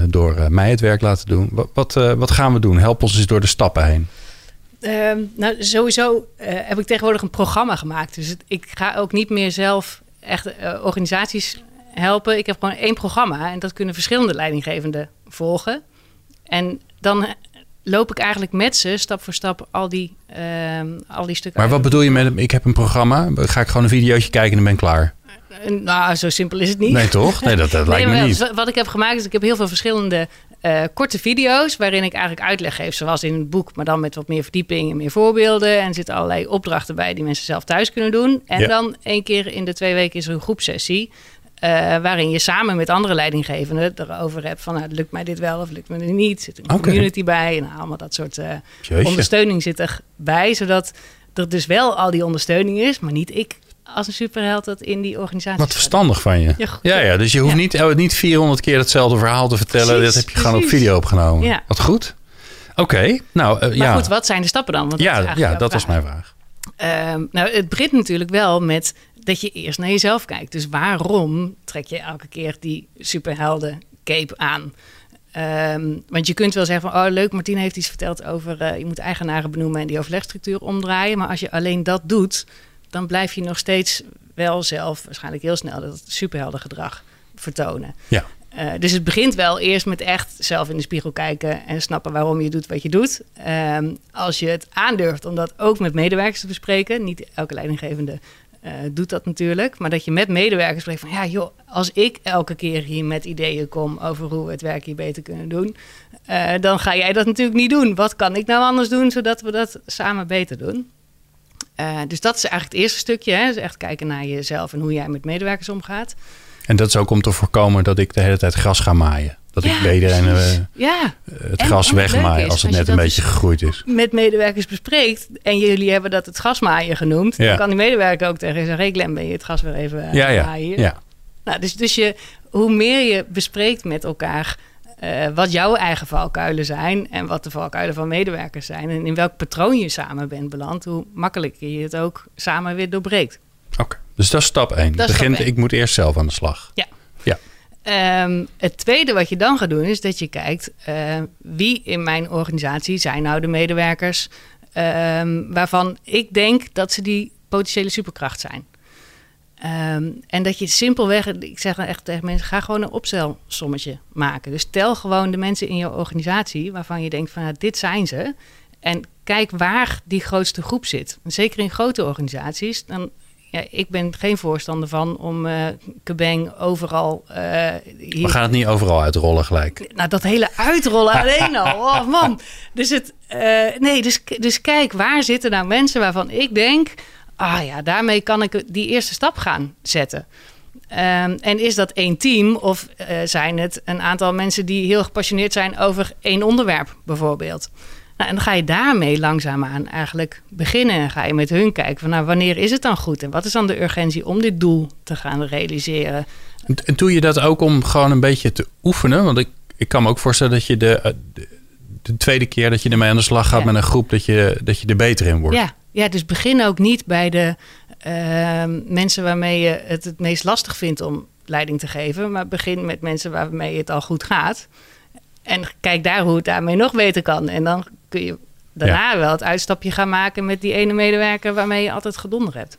door mij het werk laten doen. Wat, wat, gaan we doen? Help ons eens door de stappen heen. Ehm, nou, sowieso heb ik tegenwoordig een programma gemaakt. Dus ik ga ook niet meer zelf echt organisaties helpen. Ik heb gewoon één programma en dat kunnen verschillende leidinggevenden volgen. En dan loop ik eigenlijk met ze stap voor stap al die, ehm, al die stukken. Maar wat bedoel je met ik heb een programma? Ga ik gewoon een videootje kijken en ben ik klaar? Eh, Nou, zo simpel is het niet. Nee, toch? Nee, dat, dat lijkt Nee, me niet. wa- Wat ik heb gemaakt is, ik heb heel veel verschillende eh, korte video's... waarin ik eigenlijk uitleg geef, zoals in het boek... maar dan met wat meer verdieping en meer voorbeelden. En er zitten allerlei opdrachten bij die mensen zelf thuis kunnen doen. En Ja. dan één keer in de twee weken is er een groepsessie... eh, waarin je samen met andere leidinggevenden erover hebt van... Nou, lukt mij dit wel of lukt me dit niet? Zit er een community bij? En allemaal dat soort eh, ondersteuning zit erbij... zodat er dus wel al die ondersteuning is... maar niet ik als een superheld dat in die organisatie Wat verstandig van je. Ja, goed. Ja, ja dus je hoeft Ja. niet, eh, niet 400 keer hetzelfde verhaal te vertellen. Precies, dat heb je gewoon op precies. video opgenomen. Ja. Wat goed. Oké, nou eh, Maar ja. goed, wat zijn de stappen dan? Want dat ja, ja, dat was mijn vraag. Ehm, nou, het begint natuurlijk wel met dat je eerst naar jezelf kijkt. Dus waarom trek je elke keer die superhelden cape aan? Ehm, want je kunt wel zeggen van, oh leuk, Martine heeft iets verteld over... eh, je moet eigenaren benoemen en die overlegstructuur omdraaien. Maar als je alleen dat doet, dan blijf je nog steeds wel zelf... waarschijnlijk heel snel dat superheldengedrag vertonen. Ja. Eh, dus het begint wel eerst met echt zelf in de spiegel kijken en snappen waarom je doet wat je doet. Ehm, als je het aandurft om dat ook met medewerkers te bespreken, niet elke leidinggevende doet dat natuurlijk, maar dat je met medewerkers spreekt van ja joh, als ik elke keer hier met ideeën kom over hoe we het werk hier beter kunnen doen, eh, dan ga jij dat natuurlijk niet doen. Wat kan ik nou anders doen zodat we dat samen beter doen? Eh, dus dat is eigenlijk het eerste stukje, hè? Dus echt kijken naar jezelf en hoe jij met medewerkers omgaat. En dat is ook om te voorkomen dat ik de hele tijd gras ga maaien. Dat ik bij iedereen eh, ja, het En- gras wat wegmaai als het als net een beetje dus- gegroeid is. met medewerkers bespreekt en jullie hebben dat het gasmaaien genoemd, Ja. dan kan die medewerker ook tegen je zeggen: hey Glenn, ben je het gas weer even eh, Ja, ja. maaien hier?" ja. Nou, dus, dus je, hoe meer je bespreekt met elkaar eh, wat jouw eigen valkuilen zijn en wat de valkuilen van medewerkers zijn en in welk patroon je samen bent beland, hoe makkelijker je het ook samen weer doorbreekt. Oké, dus dat is stap 1. Dat is Begint, stap ik moet eerst zelf aan de slag. Ja. Ja. Ehm, het tweede wat je dan gaat doen is dat je kijkt eh, wie in mijn organisatie zijn nou de medewerkers ehm, waarvan ik denk dat ze die potentiële superkracht zijn. Ehm, en dat je simpelweg, ik zeg dan echt tegen mensen, ga gewoon een opstelsommetje maken. Dus tel gewoon de mensen in je organisatie waarvan je denkt van nou, dit zijn ze. En kijk waar die grootste groep zit. Zeker in grote organisaties, dan ja, ik ben geen voorstander van om uh, Kebeng overal... Uh, hier... We gaan het niet overal uitrollen gelijk. Nou, dat hele uitrollen alleen al. Oh man. Dus, het, uh, nee, dus, dus kijk, waar zitten nou mensen waarvan ik denk... Ah ja, daarmee kan ik die eerste stap gaan zetten. Um, en is dat één team of zijn het een aantal mensen die heel gepassioneerd zijn over één onderwerp bijvoorbeeld? Nou, en dan ga je daarmee langzaamaan eigenlijk beginnen. En ga je met hun kijken van nou, wanneer is het dan goed? En wat is dan de urgentie om dit doel te gaan realiseren? En doe je dat ook om gewoon een beetje te oefenen? Want ik, ik kan me ook voorstellen dat je de, eh, de, tweede keer dat je ermee aan de slag gaat met een groep, dat je, dat je er beter in wordt. Ja, ja dus begin ook niet bij de uh, mensen waarmee je het het meest lastig vindt om leiding te geven. Maar begin met mensen waarmee het al goed gaat. En kijk daar hoe het daarmee nog beter kan. En dan kun je daarna wel het uitstapje gaan maken met die ene medewerker waarmee je altijd gedonder hebt.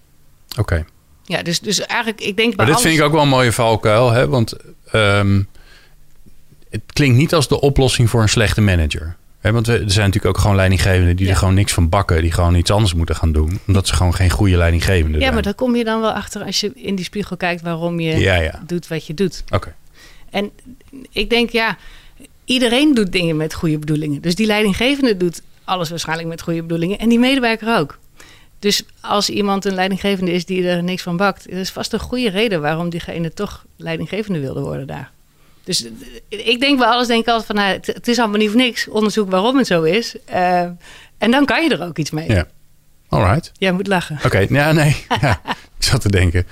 Oké. Ja, dus, dus eigenlijk, ik denk. Maar dit vind ik ook wel een mooie valkuil, hè? Want um, het klinkt niet als de oplossing voor een slechte manager. Hè? Want er zijn natuurlijk ook gewoon leidinggevenden die er gewoon niks van bakken, die gewoon iets anders moeten gaan doen, omdat ze gewoon geen goede leidinggevende ja, zijn. Ja, maar daar kom je dan wel achter als je in die spiegel kijkt waarom je doet wat je doet. Oké. En ik denk, ja, iedereen doet dingen met goede bedoelingen. Dus die leidinggevende doet alles waarschijnlijk met goede bedoelingen. En die medewerker ook. Dus als iemand een leidinggevende is die er niks van bakt, is vast een goede reden waarom diegene toch leidinggevende wilde worden daar. Dus ik denk bij alles denk ik altijd van, nou, het, is allemaal niet voor niks. Onderzoek waarom het zo is. Uh, en dan kan je er ook iets mee. Ja. Alright. Jij moet lachen. Oké, ja, nee. ja, ik zat te denken.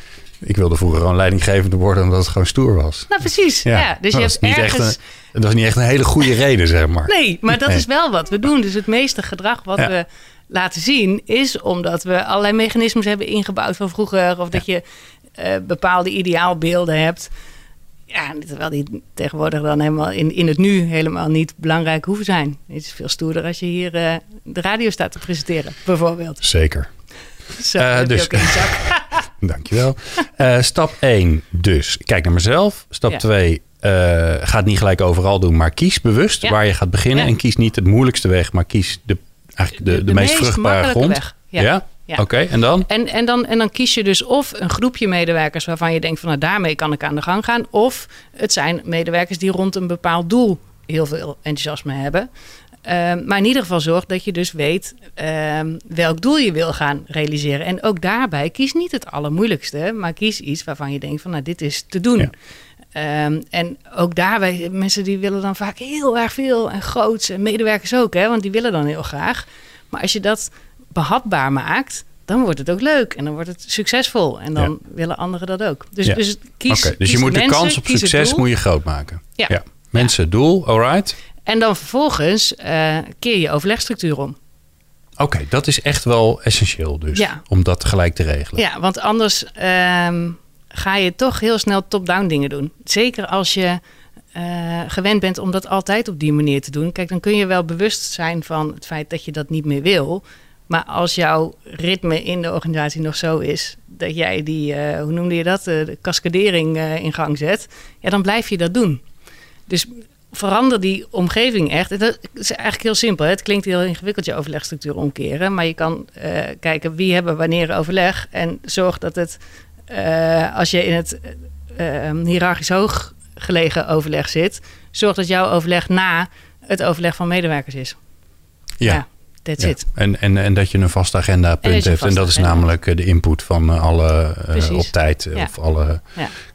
Ik wilde vroeger gewoon leidinggevende worden omdat het gewoon stoer was. Nou, precies. Ja. Dus je hebt niet ergens... echt een, dat is niet echt een hele goede reden, zeg maar. Nee, maar dat is wel wat we doen. Dus het meeste gedrag wat we laten zien is omdat we allerlei mechanismes hebben ingebouwd van vroeger. Of dat je uh, bepaalde ideaalbeelden hebt. Ja, terwijl die tegenwoordig dan helemaal in, in het nu helemaal niet belangrijk hoeven zijn. Het is veel stoerder als je hier uh, de radio staat te presenteren, bijvoorbeeld. Zeker. Zo, uh, dus, Dankjewel. Uh, stap 1 dus, kijk naar mezelf. Stap 2, ja. uh, ga het niet gelijk overal doen, maar kies bewust waar je gaat beginnen. En kies niet het moeilijkste weg, maar kies de, eigenlijk de, de, de meest, meest vruchtbare grond. Weg. Ja. Oké, okay, en dan? En, en dan? en dan kies je dus of een groepje medewerkers waarvan je denkt van nou daarmee kan ik aan de gang gaan. Of het zijn medewerkers die rond een bepaald doel heel veel enthousiasme hebben. Uh, maar in ieder geval zorg dat je dus weet uh, welk doel je wil gaan realiseren. En ook daarbij kies niet het allermoeilijkste, maar kies iets waarvan je denkt van nou dit is te doen. Ja. Um, en ook daarbij, mensen die willen dan vaak heel erg veel en groots. En medewerkers ook, hè, want die willen dan heel graag. Maar als je dat behapbaar maakt, dan wordt het ook leuk en dan wordt het succesvol. En dan ja. willen anderen dat ook. Dus, ja. dus kies. Okay, dus kies je moet de kans op succes moet je groot maken. Ja. Mensen, doel, alright. En dan vervolgens uh, keer je overlegstructuur om. Oké, okay, dat is echt wel essentieel dus. Ja. Om dat tegelijk te regelen. Ja, want anders um, ga je toch heel snel top-down dingen doen. Zeker als je uh, gewend bent om dat altijd op die manier te doen. Kijk, dan kun je wel bewust zijn van het feit dat je dat niet meer wil. Maar als jouw ritme in de organisatie nog zo is dat jij die, uh, hoe noemde je dat, uh, de cascadering in gang zet, ja, dan blijf je dat doen. Dus verander die omgeving echt. Dat is eigenlijk heel simpel. Hè? Het klinkt heel ingewikkeld je overlegstructuur omkeren. Maar je kan uh, kijken wie hebben wanneer overleg. En zorg dat het, uh, als je in het uh, hiërarchisch hoog gelegen overleg zit... zorg dat jouw overleg na het overleg van medewerkers is. Ja. ja that's ja. it. En, en, en dat je een vast agenda punt hebt. En dat is agenda. namelijk de input van alle op tijd. Ja. Of alle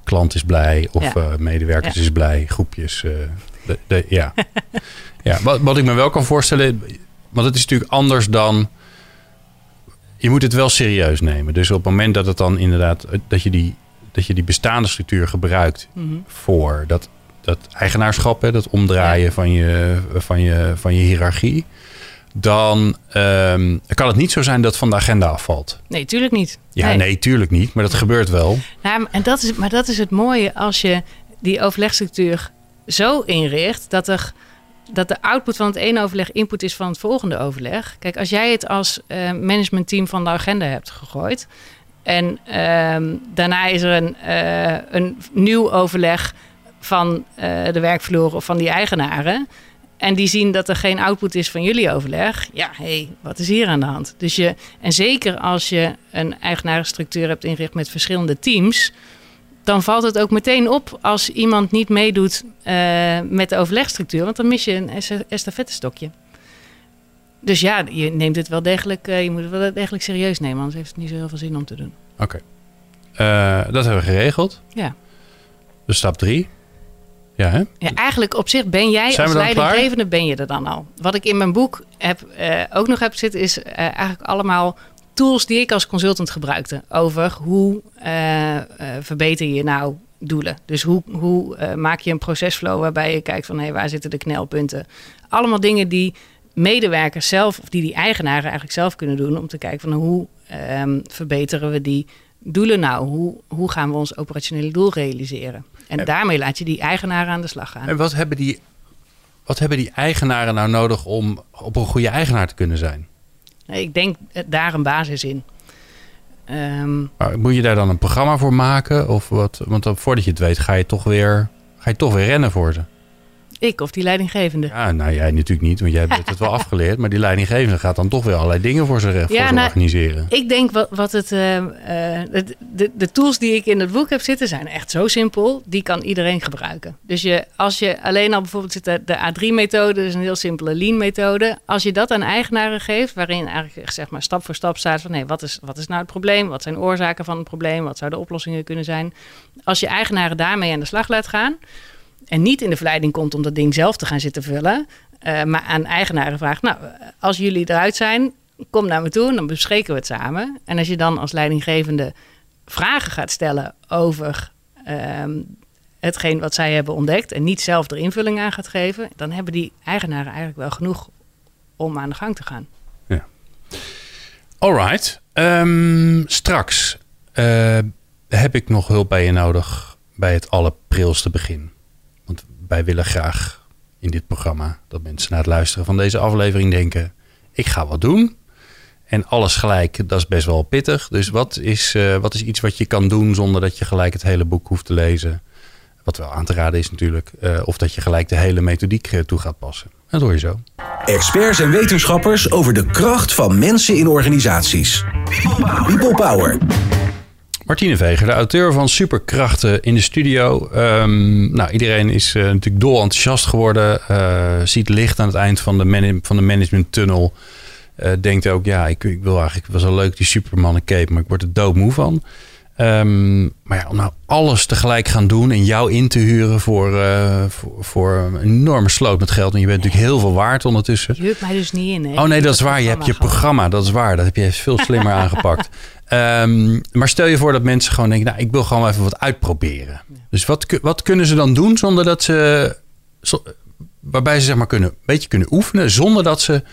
klant is blij. Of medewerkers is blij. Groepjes... De, de, ja. ja wat, wat ik me wel kan voorstellen, want het is natuurlijk anders dan. Je moet het wel serieus nemen. Dus op het moment dat het dan inderdaad. dat je die, dat je die bestaande structuur gebruikt Mhm. voor dat, dat eigenaarschap, hè, dat omdraaien ja. van, je, van, je, van je hiërarchie. Dan um, kan het niet zo zijn dat van de agenda afvalt. Nee, tuurlijk niet. Ja, nee, nee tuurlijk niet. Maar dat gebeurt wel. Ja, en dat is, maar dat is het mooie als je die overlegstructuur zo inricht dat, er, dat de output van het ene overleg input is van het volgende overleg. Kijk, als jij het als uh, managementteam van de agenda hebt gegooid. En uh, daarna is er een, uh, een nieuw overleg van uh, de werkvloer of van die eigenaren. en die zien dat er geen output is van jullie overleg. Ja, hé, hey, wat is hier aan de hand? Dus je, en zeker als je een eigenarenstructuur hebt ingericht met verschillende teams, dan valt het ook meteen op als iemand niet meedoet uh, met de overlegstructuur, want dan mis je een estafettestokje. Dus ja, je neemt het wel degelijk, uh, je moet het wel degelijk serieus nemen, anders heeft het niet zo heel veel zin om te doen. Oké, okay. uh, dat hebben we geregeld. Ja. Dus stap drie. Ja, hè? ja, eigenlijk op zich ben jij Zijn als leidinggevende ben je er dan al. Wat ik in mijn boek heb, ook nog heb zitten, is eigenlijk allemaal tools die ik als consultant gebruikte. Over hoe uh, verbeter je nou doelen. Dus hoe, hoe maak je een procesflow waarbij je kijkt van hé, hey, waar zitten de knelpunten. Allemaal dingen die medewerkers zelf, of die die eigenaren eigenlijk zelf kunnen doen. Om te kijken van hoe um, verbeteren we die doelen nou? Hoe, hoe gaan we ons operationele doel realiseren? En daarmee laat je die eigenaren aan de slag gaan. En wat hebben die, wat hebben die eigenaren nou nodig om op een goede eigenaar te kunnen zijn? Ik denk daar een basis in. Maar moet je daar dan een programma voor maken? Of wat? Want voordat je het weet, ga je toch weer, ga je toch weer rennen voor ze. Ik of die leidinggevende? Ja, nou jij natuurlijk niet, want jij hebt het wel afgeleerd. Maar die leidinggevende gaat dan toch weer allerlei dingen voor ze, voor ja, ze nou, organiseren. Ik denk wat, wat het, uh, uh, de, de tools die ik in het boek heb zitten zijn echt zo simpel. Die kan iedereen gebruiken. Dus je, als je alleen al bijvoorbeeld zit de, de A3-methode, is een heel simpele lean-methode. Als je dat aan eigenaren geeft, waarin eigenlijk zeg maar stap voor stap staat van nee, wat is, wat is nou het probleem? Wat zijn oorzaken van het probleem? Wat zouden de oplossingen kunnen zijn? Als je eigenaren daarmee aan de slag laat gaan en niet in de verleiding komt om dat ding zelf te gaan zitten vullen, uh, maar aan eigenaren vraagt: Nou, als jullie eruit zijn, kom naar me toe en dan bespreken we het samen. En als je dan als leidinggevende vragen gaat stellen over um, hetgeen wat zij hebben ontdekt en niet zelf er invulling aan gaat geven, dan hebben die eigenaren eigenlijk wel genoeg om aan de gang te gaan. Ja. Alright. Um, straks uh, heb ik nog hulp bij je nodig bij het allerprilste begin wij willen graag in dit programma dat mensen na het luisteren van deze aflevering denken: ik ga wat doen. En alles gelijk, dat is best wel pittig. Dus wat is, uh, wat is iets wat je kan doen zonder dat je gelijk het hele boek hoeft te lezen? Wat wel aan te raden is natuurlijk. Uh, of dat je gelijk de hele methodiek toe gaat passen. Dat hoor je zo. Experts en wetenschappers over de kracht van mensen in organisaties. People Power. Martine Veger, de auteur van Superkrachten in de studio. Um, nou, iedereen is uh, natuurlijk dol enthousiast geworden. Uh, ziet licht aan het eind van de, van de management tunnel. Uh, denkt ook, ja, ik, ik, wil eigenlijk, was wel leuk die Supermannen cape, maar ik word er doodmoe van. Um, maar ja, om nou alles tegelijk gaan doen en jou in te huren voor, voor, voor, een enorme sloot met geld. En je bent nee. natuurlijk heel veel waard ondertussen. Je huurt mij dus niet in. Hè? Oh nee, dat is waar. Je hebt je programma, dat is waar. Dat heb je veel slimmer aangepakt. Um, maar stel je voor dat mensen gewoon denken, nou, ik wil gewoon even wat uitproberen. Ja. Dus wat, wat kunnen ze dan doen zonder dat ze, waarbij ze zeg maar kunnen, een beetje kunnen oefenen, zonder dat ze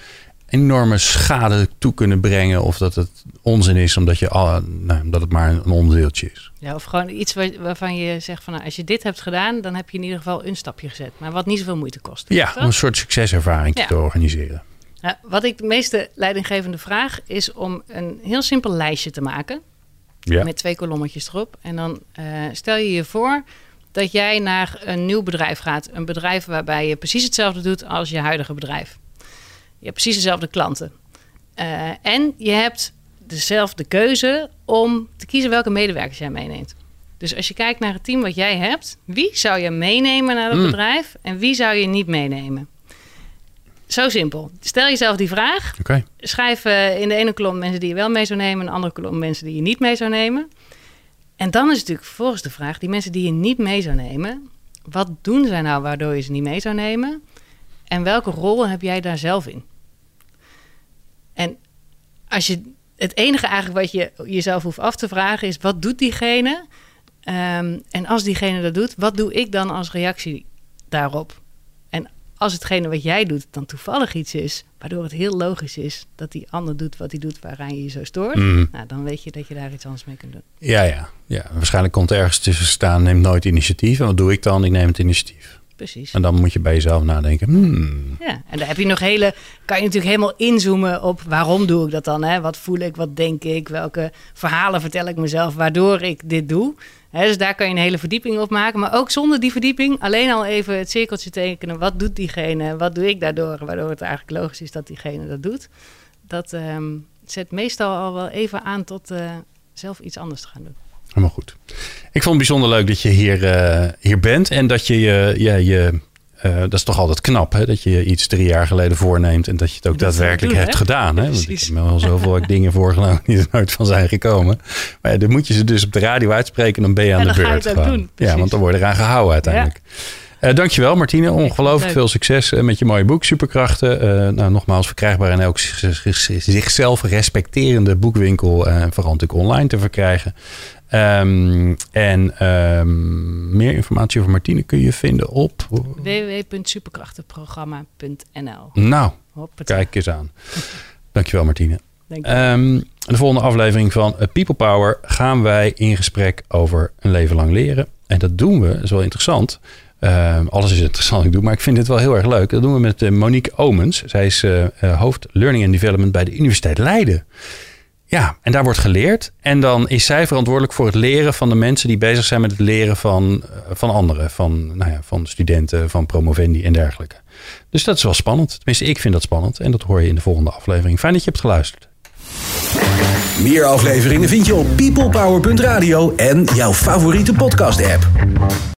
enorme schade toe kunnen brengen of dat het onzin is omdat, je, al, nou, dat het maar een onderdeeltje is. Ja, of gewoon iets waarvan je zegt van nou, als je dit hebt gedaan, dan heb je in ieder geval een stapje gezet. Maar wat niet zoveel moeite kost. Ja, om een soort succeservaring ja. te organiseren. Nou, wat ik de meeste leidinggevende vraag is om een heel simpel lijstje te maken. Ja. Met twee kolommetjes erop. En dan uh, stel je je voor dat jij naar een nieuw bedrijf gaat. Een bedrijf waarbij je precies hetzelfde doet als je huidige bedrijf. Je hebt precies dezelfde klanten. Uh, en je hebt dezelfde keuze om te kiezen welke medewerkers jij meeneemt. Dus als je kijkt naar het team wat jij hebt, wie zou je meenemen naar het mm. bedrijf en wie zou je niet meenemen? Zo simpel. Stel jezelf die vraag. Okay. Schrijf uh, in de ene kolom mensen die je wel mee zou nemen, in de andere kolom mensen die je niet mee zou nemen. En dan is natuurlijk vervolgens de vraag: die mensen die je niet mee zou nemen, wat doen zij nou waardoor je ze niet mee zou nemen? En welke rol heb jij daar zelf in? En als je het enige eigenlijk wat je jezelf hoeft af te vragen is: wat doet diegene? Um, en als diegene dat doet, wat doe ik dan als reactie daarop? als hetgene wat jij doet dan toevallig iets is, waardoor het heel logisch is dat die ander doet wat hij doet waaraan je je zo stoort, mm. nou, dan weet je dat je daar iets anders mee kunt doen. Ja, ja, ja. Waarschijnlijk komt er ergens tussen staan, neem nooit initiatief. En wat doe ik dan? Ik neem het initiatief. Precies. En dan moet je bij jezelf nadenken. Hmm, Ja, en daar heb je nog hele. Kan je natuurlijk helemaal inzoomen op waarom doe ik dat dan? Hè? Wat voel ik? Wat denk ik? Welke verhalen vertel ik mezelf waardoor ik dit doe? Hè, dus daar kan je een hele verdieping op maken. Maar ook zonder die verdieping, alleen al even het cirkeltje tekenen. Wat doet diegene? Wat doe ik daardoor? Waardoor het eigenlijk logisch is dat diegene dat doet. Dat ehm, zet meestal al wel even aan tot eh, zelf iets anders te gaan doen. Helemaal goed. Ik vond het bijzonder leuk dat je hier, eh, hier bent. En dat je je... Ja, je eh, dat is toch altijd knap, hè? Dat je iets drie jaar geleden voorneemt en dat je het ook Dat daadwerkelijk doen, hebt hè? gedaan. Hè? Want ik heb me wel zoveel dingen voorgenomen die er nooit van zijn gekomen. Maar ja, dan moet je ze dus op de radio uitspreken, dan ben je aan En de dan ga je beurt. doen, ja, want dan word je eraan gehouden uiteindelijk. Eh, dankjewel Martine, ongelooflijk veel succes met je mooie boek Superkrachten. Nou, nogmaals verkrijgbaar in elk zich- zich- zichzelf respecterende boekwinkel en vooral natuurlijk online te verkrijgen. Ehm, en ehm, meer informatie over Martine kun je vinden op... www.superkrachtenprogramma.nl Nou, kijk eens aan. Dankjewel Martine. Denk ik. Ehm, de volgende aflevering van People Power gaan wij in gesprek over een leven lang leren. En dat doen we, dat is wel interessant. Alles is interessant, ik doe, maar ik vind dit wel heel erg leuk. Dat doen we met eh, Monique Omens. Zij is eh, eh, hoofd Learning and Development bij de Universiteit Leiden. Ja, en daar wordt geleerd. En dan is zij verantwoordelijk voor het leren van de mensen die bezig zijn met het leren van, eh, van anderen. Van, nou ja, van studenten, van promovendi en dergelijke. Dus dat is wel spannend. Tenminste, ik vind dat spannend. En dat hoor je in de volgende aflevering. Fijn dat je hebt geluisterd. Meer afleveringen vind je op peoplepower.radio en jouw favoriete podcast app.